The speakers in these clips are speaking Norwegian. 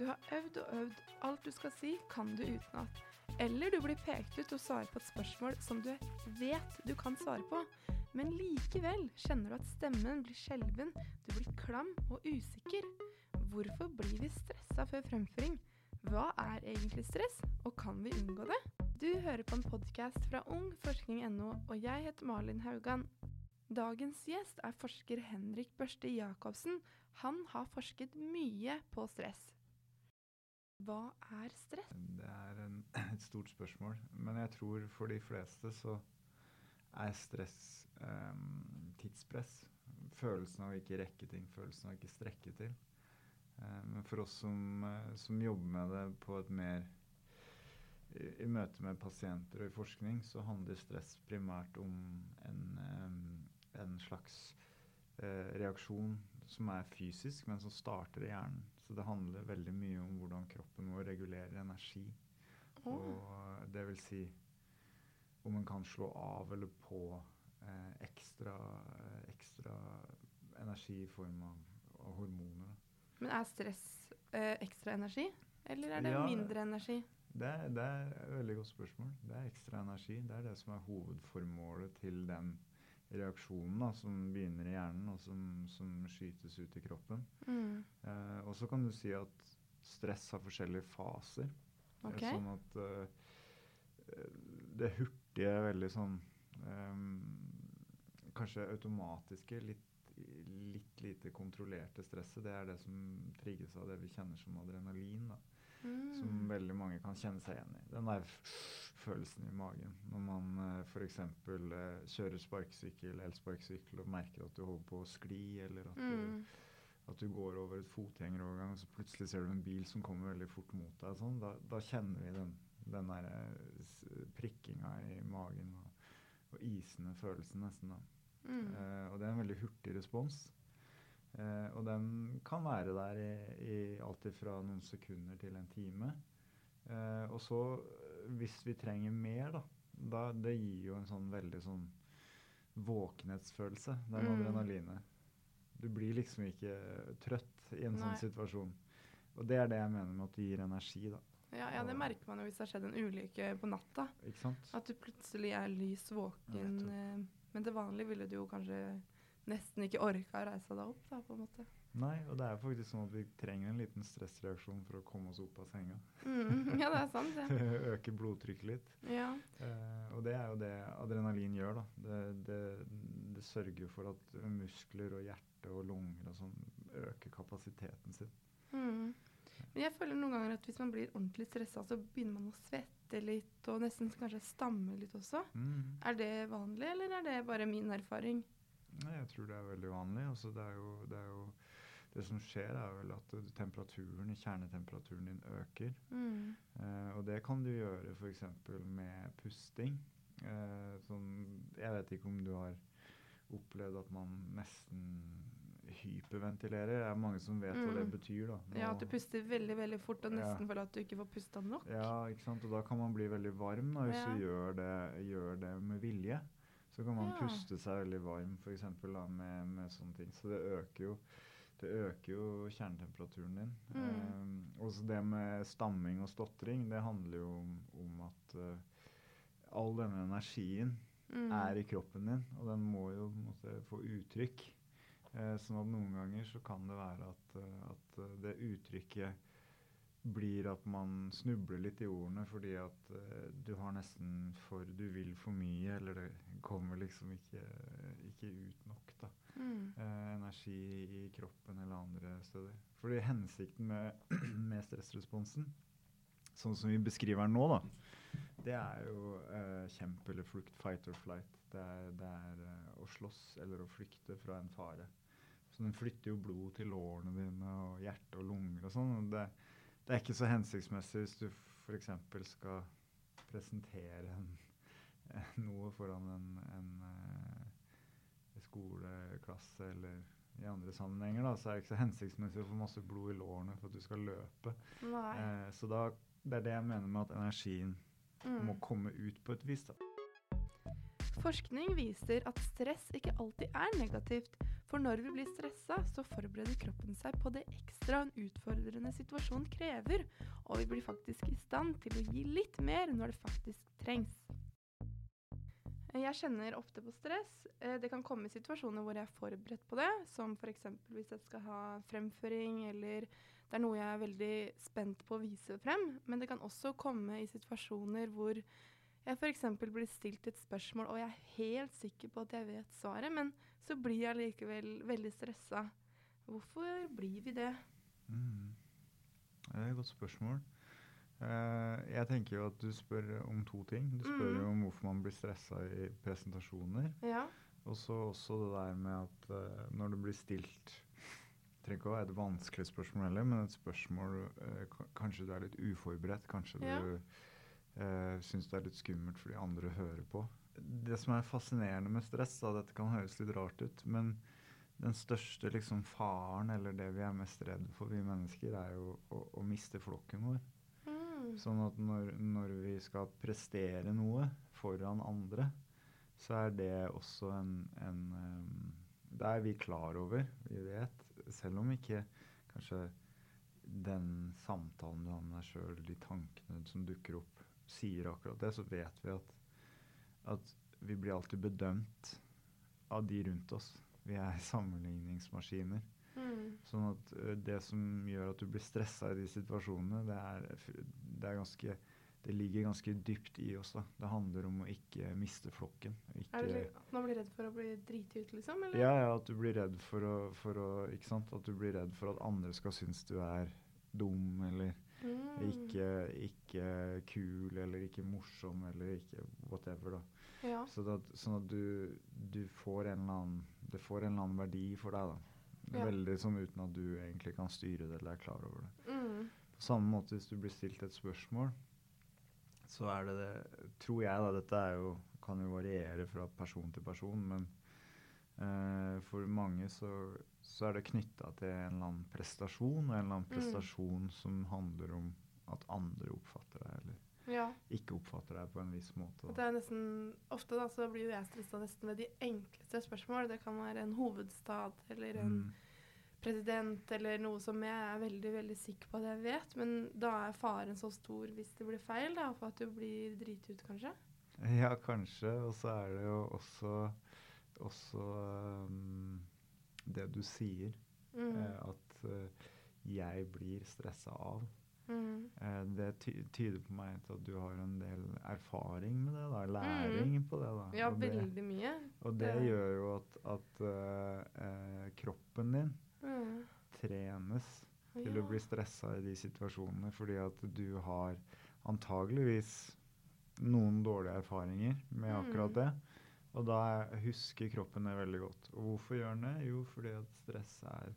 Du har øvd og øvd, alt du skal si kan du utenat. Eller du blir pekt ut og svarer på et spørsmål som du vet du kan svare på, men likevel kjenner du at stemmen blir skjelven, du blir klam og usikker. Hvorfor blir vi stressa før fremføring? Hva er egentlig stress, og kan vi unngå det? Du hører på en podkast fra ungforskning.no, og jeg heter Malin Haugan. Dagens gjest er forsker Henrik Børste Jacobsen. Han har forsket mye på stress. Hva er stress? Det er en, et stort spørsmål. Men jeg tror for de fleste så er stress um, tidspress. Følelsen av å ikke rekke ting, følelsen av å ikke strekke til. Uh, men for oss som, uh, som, jobber med det på et mer i, i, møte med pasienter og i forskning, så handler stress primært om en, um, en slags uh, reaksjon som er fysisk, men som starter i hjernen. Så det handler veldig mye om hvordan kroppen vår regulerer energi. Og det vil si om en kan slå av eller på eh, ekstra, eh, ekstra, energi i form av, av, hormoner. Men er stress eh, ekstra energi, eller er det ja, mindre energi? Det, det, er et veldig godt spørsmål. Det er ekstra energi. Det er det som er hovedformålet til den reaksjonen da, som begynner i hjernen, og som, som skytes ut i kroppen. Mm. Eh, og så kan du si at stress har forskjellige faser. Okay. Sånn at uh, det hurtige, veldig sånn um, Kanskje automatiske, litt, litt, lite kontrollerte stresset, det er det som trigges av det vi kjenner som adrenalin. da. Mm. Som veldig mange kan kjenne seg igjen i. Den der følelsen i magen når man eh, f.eks. Eh, kjører sparkesykkel, elsparkesykkel og merker at du holder på å skli, eller at, mm. du, at du går over et fotgjengerovergang, så plutselig ser du en bil som kommer veldig fort mot deg. Sånn. Da, da, kjenner vi den den der eh, prikkinga i magen og, og isende følelsen, nesten. da. Mm. Uh, og det er en veldig hurtig respons. Uh, og den kan være der i, i alt fra noen sekunder til en time. Uh, og så, hvis vi trenger mer, da, da Det gir jo en sånn veldig sånn våkenhetsfølelse, Det er mm. adrenalinet. Du blir liksom ikke trøtt i en sånn Nei. sånn situasjon. Og det er det jeg mener med at det gir energi, da. Ja, ja, det merker man jo hvis det har skjedd en ulykke på natta. Ikke sant? At du plutselig er lys våken. Ja, eh, men til vanlig ville du jo kanskje nesten ikke orka å reise deg opp. da, på en måte. Nei, og det er faktisk sånn at vi trenger en liten stressreaksjon for å komme oss opp av senga. Mm, ja, det er sant, ja. Øke blodtrykket litt. Ja. Eh, og det er jo det adrenalin gjør, da. Det, det, det sørger for at muskler og hjerte og lunger og sånn øker kapasiteten sin. Mm. Men jeg føler noen ganger at hvis man blir ordentlig stressa, så begynner man å svette litt og nesten kanskje stamme litt også. Mm. Er det vanlig, eller er det bare min erfaring? Nei, jeg tror det er veldig vanlig. Altså, det, er jo, det, er jo, det som skjer, er vel at temperaturen, kjernetemperaturen din øker. Mm. Eh, og det kan du gjøre f.eks. med pusting. Eh, sånn, jeg vet ikke om du har opplevd at man nesten hyperventilerer. Det er mange som vet mm. hva det mm. betyr. da. Nå, ja, At du puster veldig veldig fort og nesten ja. føler at du ikke får pusta nok. Ja, ikke sant? og da kan man bli veldig varm da, hvis ja. du gjør det, gjør det, med vilje. Så kan man ja. puste seg veldig varm f.eks. Med, med sånne ting. Så det øker jo det øker jo kjernetemperaturen din. Mm. Um, også det med stamming og stotring, det handler jo om, om at uh, all denne energien mm. er i kroppen din, og den må jo måtte, få uttrykk. Eh, sånn at noen ganger så kan det være at, eh, at, eh, det uttrykket blir at man snubler litt i ordene fordi at uh, du har nesten for Du vil for mye, eller det kommer liksom ikke, ikke ut nok, da. Mm. Uh, energi i kroppen eller andre steder. Fordi hensikten med, med stressresponsen sånn som vi beskriver den nå, da, det er jo eh, kjemp eller flukt, fight or flight. Det er, det er eh, å slåss eller å flykte fra en fare. Så den flytter jo blod til lårene dine og hjerte og lunger og sånn. Det, det, er ikke så hensiktsmessig hvis du f.eks. skal presentere en, noe foran en, en eh, skoleklasse eller i andre sammenhenger, da, så er det ikke så hensiktsmessig å få masse blod i lårene for at du skal løpe. Eh, så da det er det jeg mener med at energien mm. må komme ut på et vis. da. Forskning viser at stress ikke alltid er negativt. For når vi blir stressa, så forbereder kroppen seg på det ekstra en utfordrende situasjon krever, og vi blir faktisk i stand til å gi litt mer når det faktisk trengs. Jeg kjenner ofte på stress. Eh, det kan komme situasjoner hvor jeg er forberedt på det, som f.eks. hvis jeg skal ha fremføring, eller det er noe jeg er veldig spent på å vise frem. Men det kan også komme i situasjoner hvor jeg f.eks. blir stilt et spørsmål, og jeg er helt sikker på at jeg vet svaret, men så blir jeg likevel veldig stressa. Hvorfor blir vi det? Mm. Det er et godt spørsmål. Uh, jeg tenker jo at du spør om to ting. Du spør jo mm. om hvorfor man blir stressa i presentasjoner. Ja. Og så også det der med at uh, når du blir stilt trenger ikke å være et vanskelig spørsmål heller, men et spørsmål uh, Kanskje du er litt uforberedt. Kanskje ja. du uh, syns det er litt skummelt fordi andre hører på. Det som er fascinerende med stress, da, dette kan høres litt rart ut, men den største liksom, faren, eller det vi er mest redd for, vi mennesker, er jo å, å miste flokken vår. Sånn at når, når, vi skal prestere noe foran andre, så er det også en, en um, Det er vi klar over, vi vet. Selv om ikke kanskje den samtalen du har med deg sjøl, de tankene som dukker opp, sier akkurat det, så vet vi at, at vi blir alltid bedømt av de rundt oss. Vi er sammenligningsmaskiner. Mm. Sånn at uh, det som gjør at du blir stressa i de situasjonene, det er, det er ganske det ligger ganske dypt i oss. da. Det handler om å ikke miste flokken. Ikke er det at man blir redd for å bli driti ut, liksom? Eller? Ja, ja, at du blir redd for å, for å, Ikke sant? At du blir redd for at andre skal synes du er dum eller mm. ikke, ikke, kul eller ikke morsom eller ikke whatever, da. Ja. Så det, sånn at du, du, får en eller annen Det får en eller annen verdi for deg, da. Ja. Veldig som uten at du egentlig kan styre det eller er klar over det. Mm. På samme måte hvis du blir stilt et spørsmål, så er det det Tror jeg, da. Dette jo, kan jo variere fra person til person, men uh, for mange så, så er det knytta til en eller annen prestasjon, og en eller annen mm. prestasjon som handler om at andre oppfatter ja. ikke oppfatter deg på en viss måte. Det er nesten, Ofte da, så blir jo jeg stressa nesten ved de enkleste spørsmål. Det kan være en hovedstad eller en mm. president eller noe som jeg er veldig veldig sikker på at jeg vet. Men da er faren så stor hvis det blir feil, da, for at du blir driti ut, kanskje? Ja, kanskje. Og så er det jo også, også um, det du sier. Mm. Eh, at uh, jeg blir stressa av. Mm. Eh, det tyder på meg til at du har en del erfaring med det, da, læring mm. på det. da. Ja, og veldig mye. Og det, det, gjør jo at, at uh, kroppen din mm. trenes til ja. å bli stressa i de situasjonene, fordi at du har antageligvis noen dårlige erfaringer med akkurat mm. det. Og da husker kroppen det veldig godt. Og hvorfor gjør den det? Jo, fordi at stress er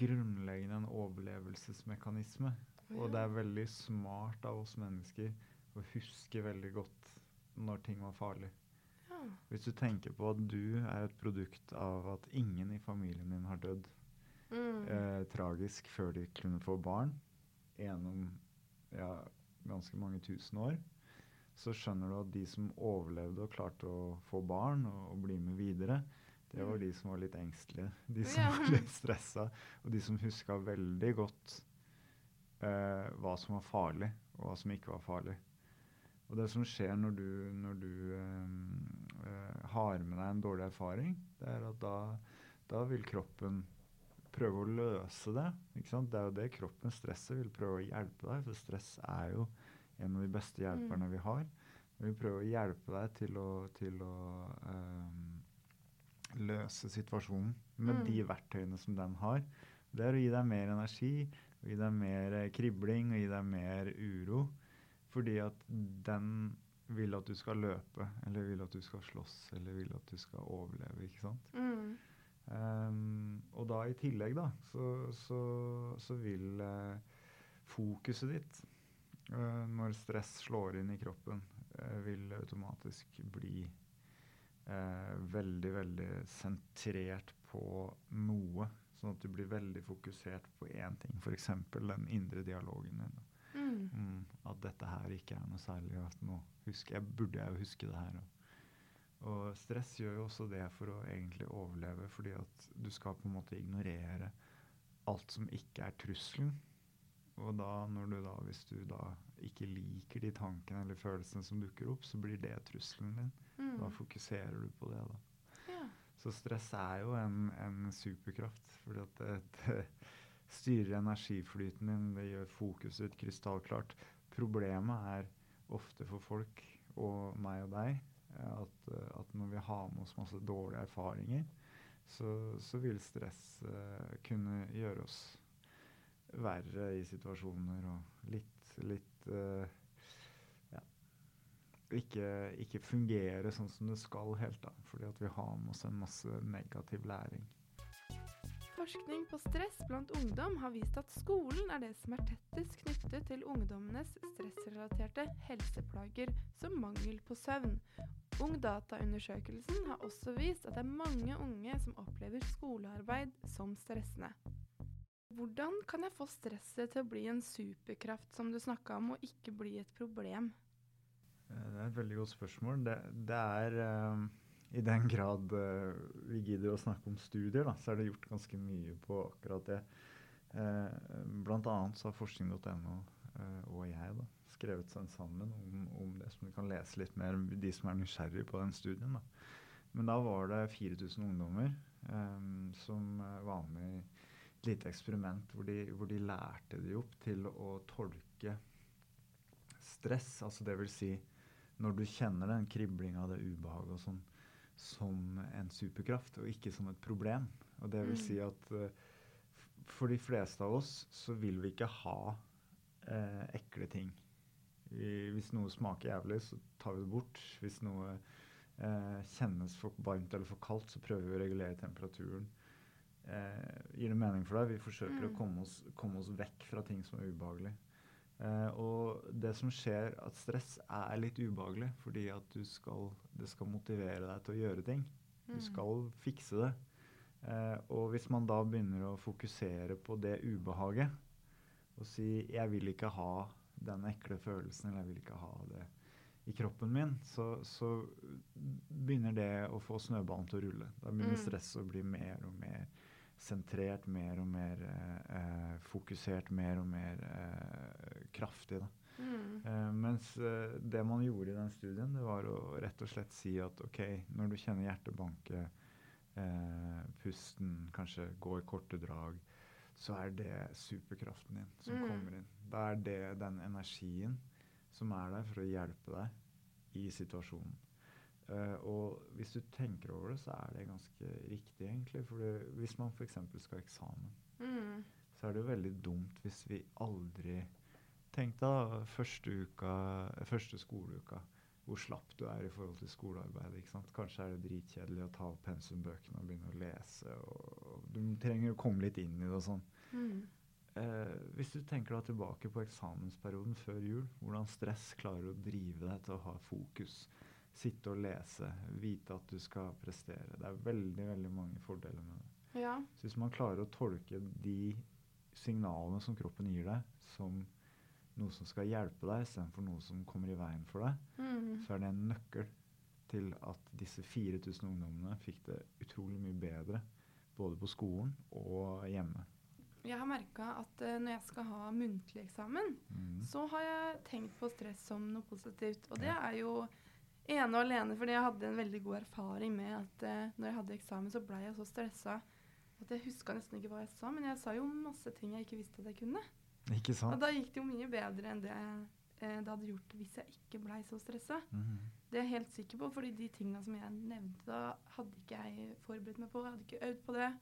grunnleggende en overlevelsesmekanisme. Og det er veldig smart av oss mennesker å huske veldig godt når ting var farlig. Ja. Hvis du tenker på at du er et produkt av at ingen i familien din har dødd mm. eh, tragisk før de kunne få barn gjennom ja, ganske mange tusen år, så skjønner du at de som overlevde og klarte å få barn og, og bli med videre, det var mm. de som var litt engstelige. De som ja. var litt stressa, og de som huska veldig godt eh, hva som var farlig, og hva som ikke var farlig. Og det som skjer når du, når du eh, eh, har med deg en dårlig erfaring, det er at da, da vil kroppen prøve å løse det. Det er jo det kroppen, stresset, vil prøve å hjelpe deg. For stress er jo en av de beste hjelperne mm. vi har. Den vil prøve å hjelpe deg til å, til å um, løse situasjonen med mm. de verktøyene som den har. Det er å gi deg mer energi, og gi deg mer eh, kribling og gi deg mer uro. Fordi at den vil at du skal løpe, eller vil at du skal slåss, eller vil at du skal overleve. ikke sant? Mm. Um, og da i tillegg, da, så, så, så vil uh, fokuset ditt uh, når stress slår inn i kroppen, uh, vil automatisk bli veldig, veldig sentrert på noe Sånn at du blir veldig fokusert på én ting, f.eks. den indre dialogen din. Mm. Mm, at dette her ikke er noe særlig. at nå husker jeg, Burde jeg jo huske det her? Og, Og stress gjør jo også det for å egentlig overleve, fordi at du skal på en måte ignorere alt som ikke er trusselen. Og da, når du da, hvis du da ikke liker de tankene eller følelsene som dukker opp, så blir det trusselen din. Mm. Da fokuserer du på det, da. Så stress er jo en, en superkraft, at det, det styrer energiflyten din, det gjør fokuset ditt krystallklart. Problemet er ofte for folk, og meg og deg, at, at når vi har med oss masse dårlige erfaringer, så, så vil stress uh, kunne gjøre oss verre i situasjoner og litt, litt uh, ikke, ikke fungere sånn som det skal helt, da. Fordi at vi har med oss en masse negativ læring. Forskning på stress blant ungdom har vist at skolen er det som er tettest knyttet til ungdommenes stressrelaterte helseplager, som mangel på søvn. Ungdata-undersøkelsen har også vist at det er mange unge som opplever skolearbeid som stressende. Hvordan kan jeg få stresset til å bli en superkraft, som du snakka om, og ikke bli et problem? Eh, det er et veldig godt spørsmål. Det, det er um, I den grad uh, vi gidder å snakke om studier, da, så er det gjort ganske mye på akkurat det. Uh, blant annet så har forskning.no og jeg da, skrevet seg sammen om, om, det, som du kan lese litt mer de som er nysgjerrige på den studien. Da. Men da var det 4000 ungdommer um, som var med i et lite eksperiment hvor de, hvor de lærte de opp til å tolke stress, altså det vil si når du kjenner den kriblinga, det ubehaget og sånn, som en superkraft, og ikke som et problem. Og det vil mm. si at uh, for de fleste av oss så vil vi ikke ha uh, ekle ting. Vi, hvis noe smaker jævlig, så tar vi det bort. Hvis noe uh, kjennes for varmt eller for kaldt, så prøver vi å regulere temperaturen. gir det mening for deg? Vi forsøker mm. å komme oss, komme oss, vekk fra ting som er ubehagelig. Uh, og det som skjer, at stress er litt ubehagelig fordi at skal, det skal motivere deg til å gjøre ting. Du mm. skal fikse det. Eh, og hvis man da begynner å fokusere på det ubehaget og si 'jeg vil ikke ha den ekle følelsen', eller 'jeg vil ikke ha det i kroppen min', så, så begynner det å få snøballen til å rulle. Da begynner mm. stresset å bli mer og mer sentrert, mer og mer eh, eh, fokusert, mer og mer eh, kraftig. da. Mm. Eh, mens eh, det man gjorde i den studien, det var å rett og slett si at ok, når du kjenner hjertet banke, eh, pusten kanskje gå i korte drag, så er det superkraften din som mm. kommer inn. Da er det den energien som er der for å hjelpe deg i situasjonen. Uh, og hvis du tenker over det, så er det ganske riktig, egentlig. For hvis man f.eks. skal ha eksamen, mm. så er det jo veldig dumt hvis vi aldri Tenk da første, uka, første skoleuka, hvor slapp du er i forhold til skolearbeidet. Kanskje er det dritkjedelig å ta opp pensumbøkene og begynne å lese. Og, og du trenger å komme litt inn i det og sånn. Mm. Uh, hvis du tenker da tilbake på eksamensperioden før jul, hvordan stress klarer å drive deg til å ha fokus sitte og lese, vite at du skal prestere. Det er veldig veldig mange fordeler med det. Ja. Så hvis man klarer å tolke de signalene som kroppen gir deg, som noe som skal hjelpe deg, istedenfor noe som kommer i veien for deg, mm. så er det en nøkkel til at disse 4000 ungdommene fikk det utrolig mye bedre både på skolen og hjemme. Jeg har merka at uh, når jeg skal ha muntlig eksamen, mm. så har jeg tenkt på stress som noe positivt. Og det ja. er jo ene og alene fordi jeg hadde en veldig god erfaring med at eh, når jeg hadde eksamen, så blei jeg så stressa at jeg huska nesten ikke hva jeg sa. Men jeg sa jo masse ting jeg ikke visste at jeg kunne. Ikke sant? Og da gikk det jo mye bedre enn det eh, det hadde gjort hvis jeg ikke blei så stressa. Mm -hmm. Det er jeg helt sikker på, fordi de tingene som jeg nevnte da, hadde ikke jeg forberedt meg på. Jeg hadde ikke øvd på det.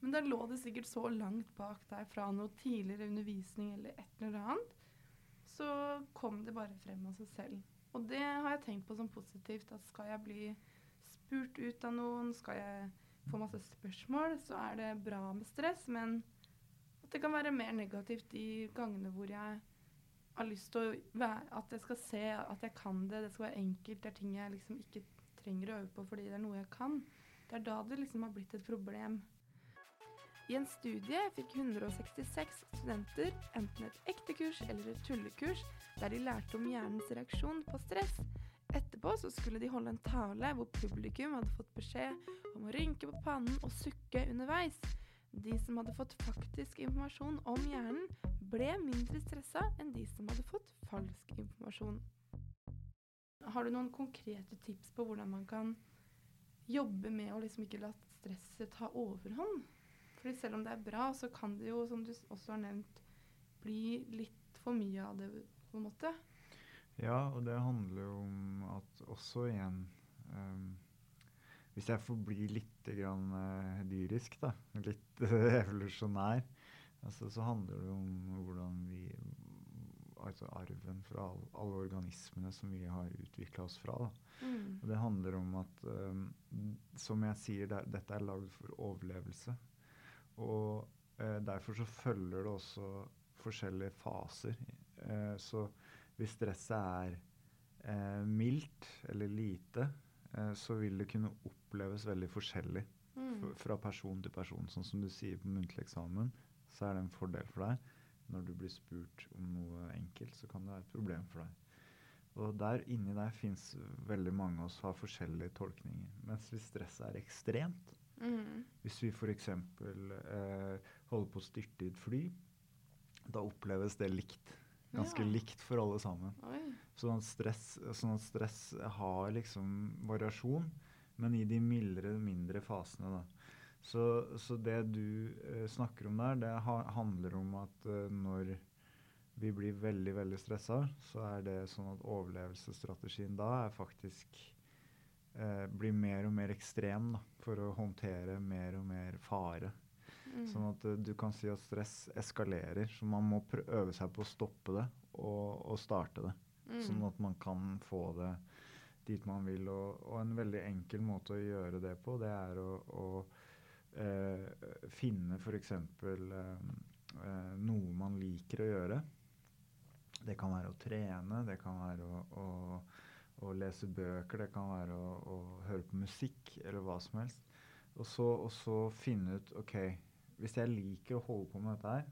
Men da lå det sikkert så langt bak der fra noe tidligere undervisning eller et eller annet. Så kom det bare frem av seg selv. Og det har jeg tenkt på som positivt. At skal jeg bli spurt ut av noen, skal jeg få masse spørsmål, så er det bra med stress. Men at det kan være mer negativt de gangene hvor jeg har lyst til å være At jeg skal se at jeg kan det. Det skal være enkelt. Det er ting jeg liksom ikke trenger å øve på fordi det er noe jeg kan. Det er da det liksom har blitt et problem. I en studie fikk 166 studenter enten et ekte kurs eller et tullekurs der de lærte om hjernens reaksjon på stress. Etterpå så skulle de holde en tale hvor publikum hadde fått beskjed om å rynke på pannen og sukke underveis. De som hadde fått faktisk informasjon om hjernen, ble mindre stressa enn de som hadde fått falsk informasjon. Har du noen konkrete tips på hvordan man kan jobbe med å liksom ikke la stresset ta overhånd? Fordi selv om det er bra, så kan det jo, som du også har nevnt, bli litt for mye av det, på en måte. Ja, og det handler jo om at også igjen um, Hvis jeg får bli litt grann, uh, dyrisk, da, litt uh, evolusjonær, altså, så handler det om hvordan vi Altså arven fra all, alle organismene som vi har utvikla oss fra. Mm. Og det handler om at, um, som jeg sier, det, dette er lagd for overlevelse. Og eh, derfor så følger det også forskjellige faser. så hvis stresset er eh, mildt eller lite, eh, så vil det kunne oppleves veldig forskjellig mm. fra person til person. Sånn som du sier på muntlig eksamen, så er det en fordel for deg. Når du blir spurt om noe enkelt, så kan det være et problem for deg. Og der inni der fins veldig mange av oss har forskjellige tolkninger. Mens hvis stresset er ekstremt, mm. hvis vi f.eks. Eh, holder på å styrte i et fly, da oppleves det likt ganske ja. likt for alle sammen. Sånn at, stress, sånn at, stress, har liksom variasjon, men i de mildere, mindre fasene. da. Så, så det du eh, snakker om der, det ha, handler om at eh, når vi blir veldig veldig stressa, så er det sånn at overlevelsesstrategien da er faktisk eh, blir mer og mer ekstrem da, for å håndtere mer og mer fare. Mm. Sånn at uh, du kan si at stress eskalerer. Så man må øve seg på å stoppe det og, og starte det. Mm. Sånn at man kan få det dit man vil. Og, og, en veldig enkel måte å gjøre det på, det er å, å eh, finne f.eks. Eh, noe man liker å gjøre. Det kan være å trene, det kan være å, å, å lese bøker, det kan være å, å, høre på musikk eller hva som helst. Og så, og så finne ut OK, hvis jeg liker å holde på med dette her,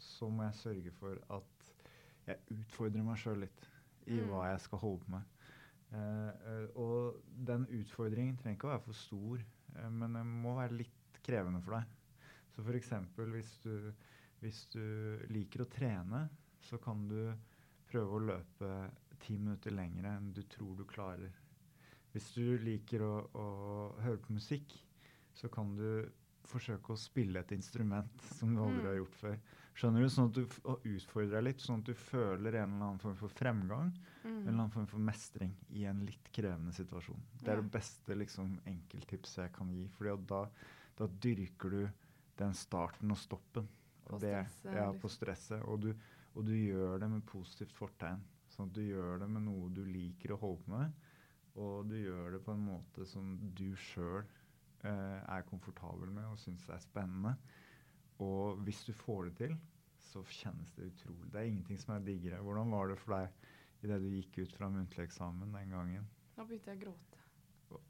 så må jeg sørge for at jeg utfordrer meg sjøl litt i mm. hva jeg skal holde på med. Eh, og den utfordringen trenger ikke å være for stor, eh, men den må være litt krevende for deg. Så f.eks. Hvis, du, hvis du liker å trene, så kan du prøve å løpe ti minutter lenger enn du tror du klarer. Hvis du liker å, å høre på musikk, så kan du forsøke å spille et instrument som du aldri mm. har gjort før. Skjønner du? Sånn at du utfordrer deg litt, sånn at du føler en eller annen form for fremgang. Mm. En eller annen form for mestring i en litt krevende situasjon. Det er det beste liksom, enkelttipset jeg kan gi. For da, da, dyrker du den starten og stoppen. Og på, det, stresset, ja, liksom. på stresset. Og du, og du gjør det med positivt fortegn. Sånn at du gjør det med noe du liker å holde på med. Og du gjør det på en måte som du sjøl Eh, er komfortabel med og syns er spennende. Og hvis du får det til, så kjennes det utrolig. Det er ingenting som er diggere. Hvordan var det for deg idet du gikk ut fra muntlig eksamen den gangen? Da begynte jeg å gråte.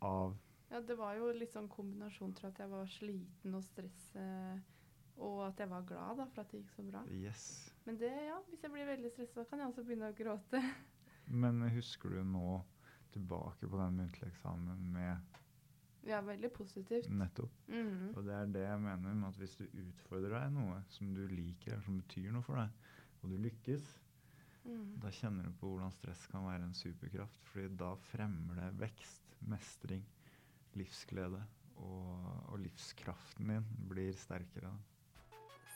Av? Ja, Det var jo litt sånn kombinasjon til at jeg var sliten og stresset. Og at jeg var glad da, for at det gikk så bra. Yes. Men det, ja, hvis jeg blir veldig stressa, kan jeg også begynne å gråte. Men husker du nå tilbake på den muntlige eksamen med ja, veldig positivt. Nettopp. Mm -hmm. Og det er det jeg mener med at hvis du utfordrer deg noe som du liker, eller som betyr noe for deg, og du lykkes, mm. da kjenner du på hvordan stress kan være en superkraft. fordi da fremmer det vekst, mestring, livsglede, og, og livskraften din blir sterkere.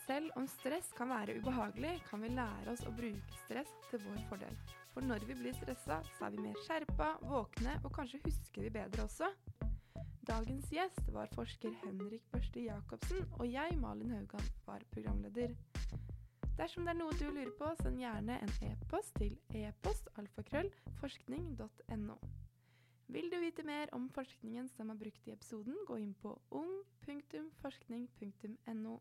Selv om stress kan være ubehagelig, kan vi lære oss å bruke stress til vår fordel. For når vi blir stressa, så er vi mer skjerpa, våkne, og kanskje husker vi bedre også. Dagens gjest var forsker Henrik Børste Jacobsen, og jeg, Malin Haugan, var programleder. Dersom det er noe du lurer på, send gjerne en e-post til e-postalfakrøllforskning.no. Vil du vite mer om forskningen som er brukt i episoden, gå inn på ung.forskning.no.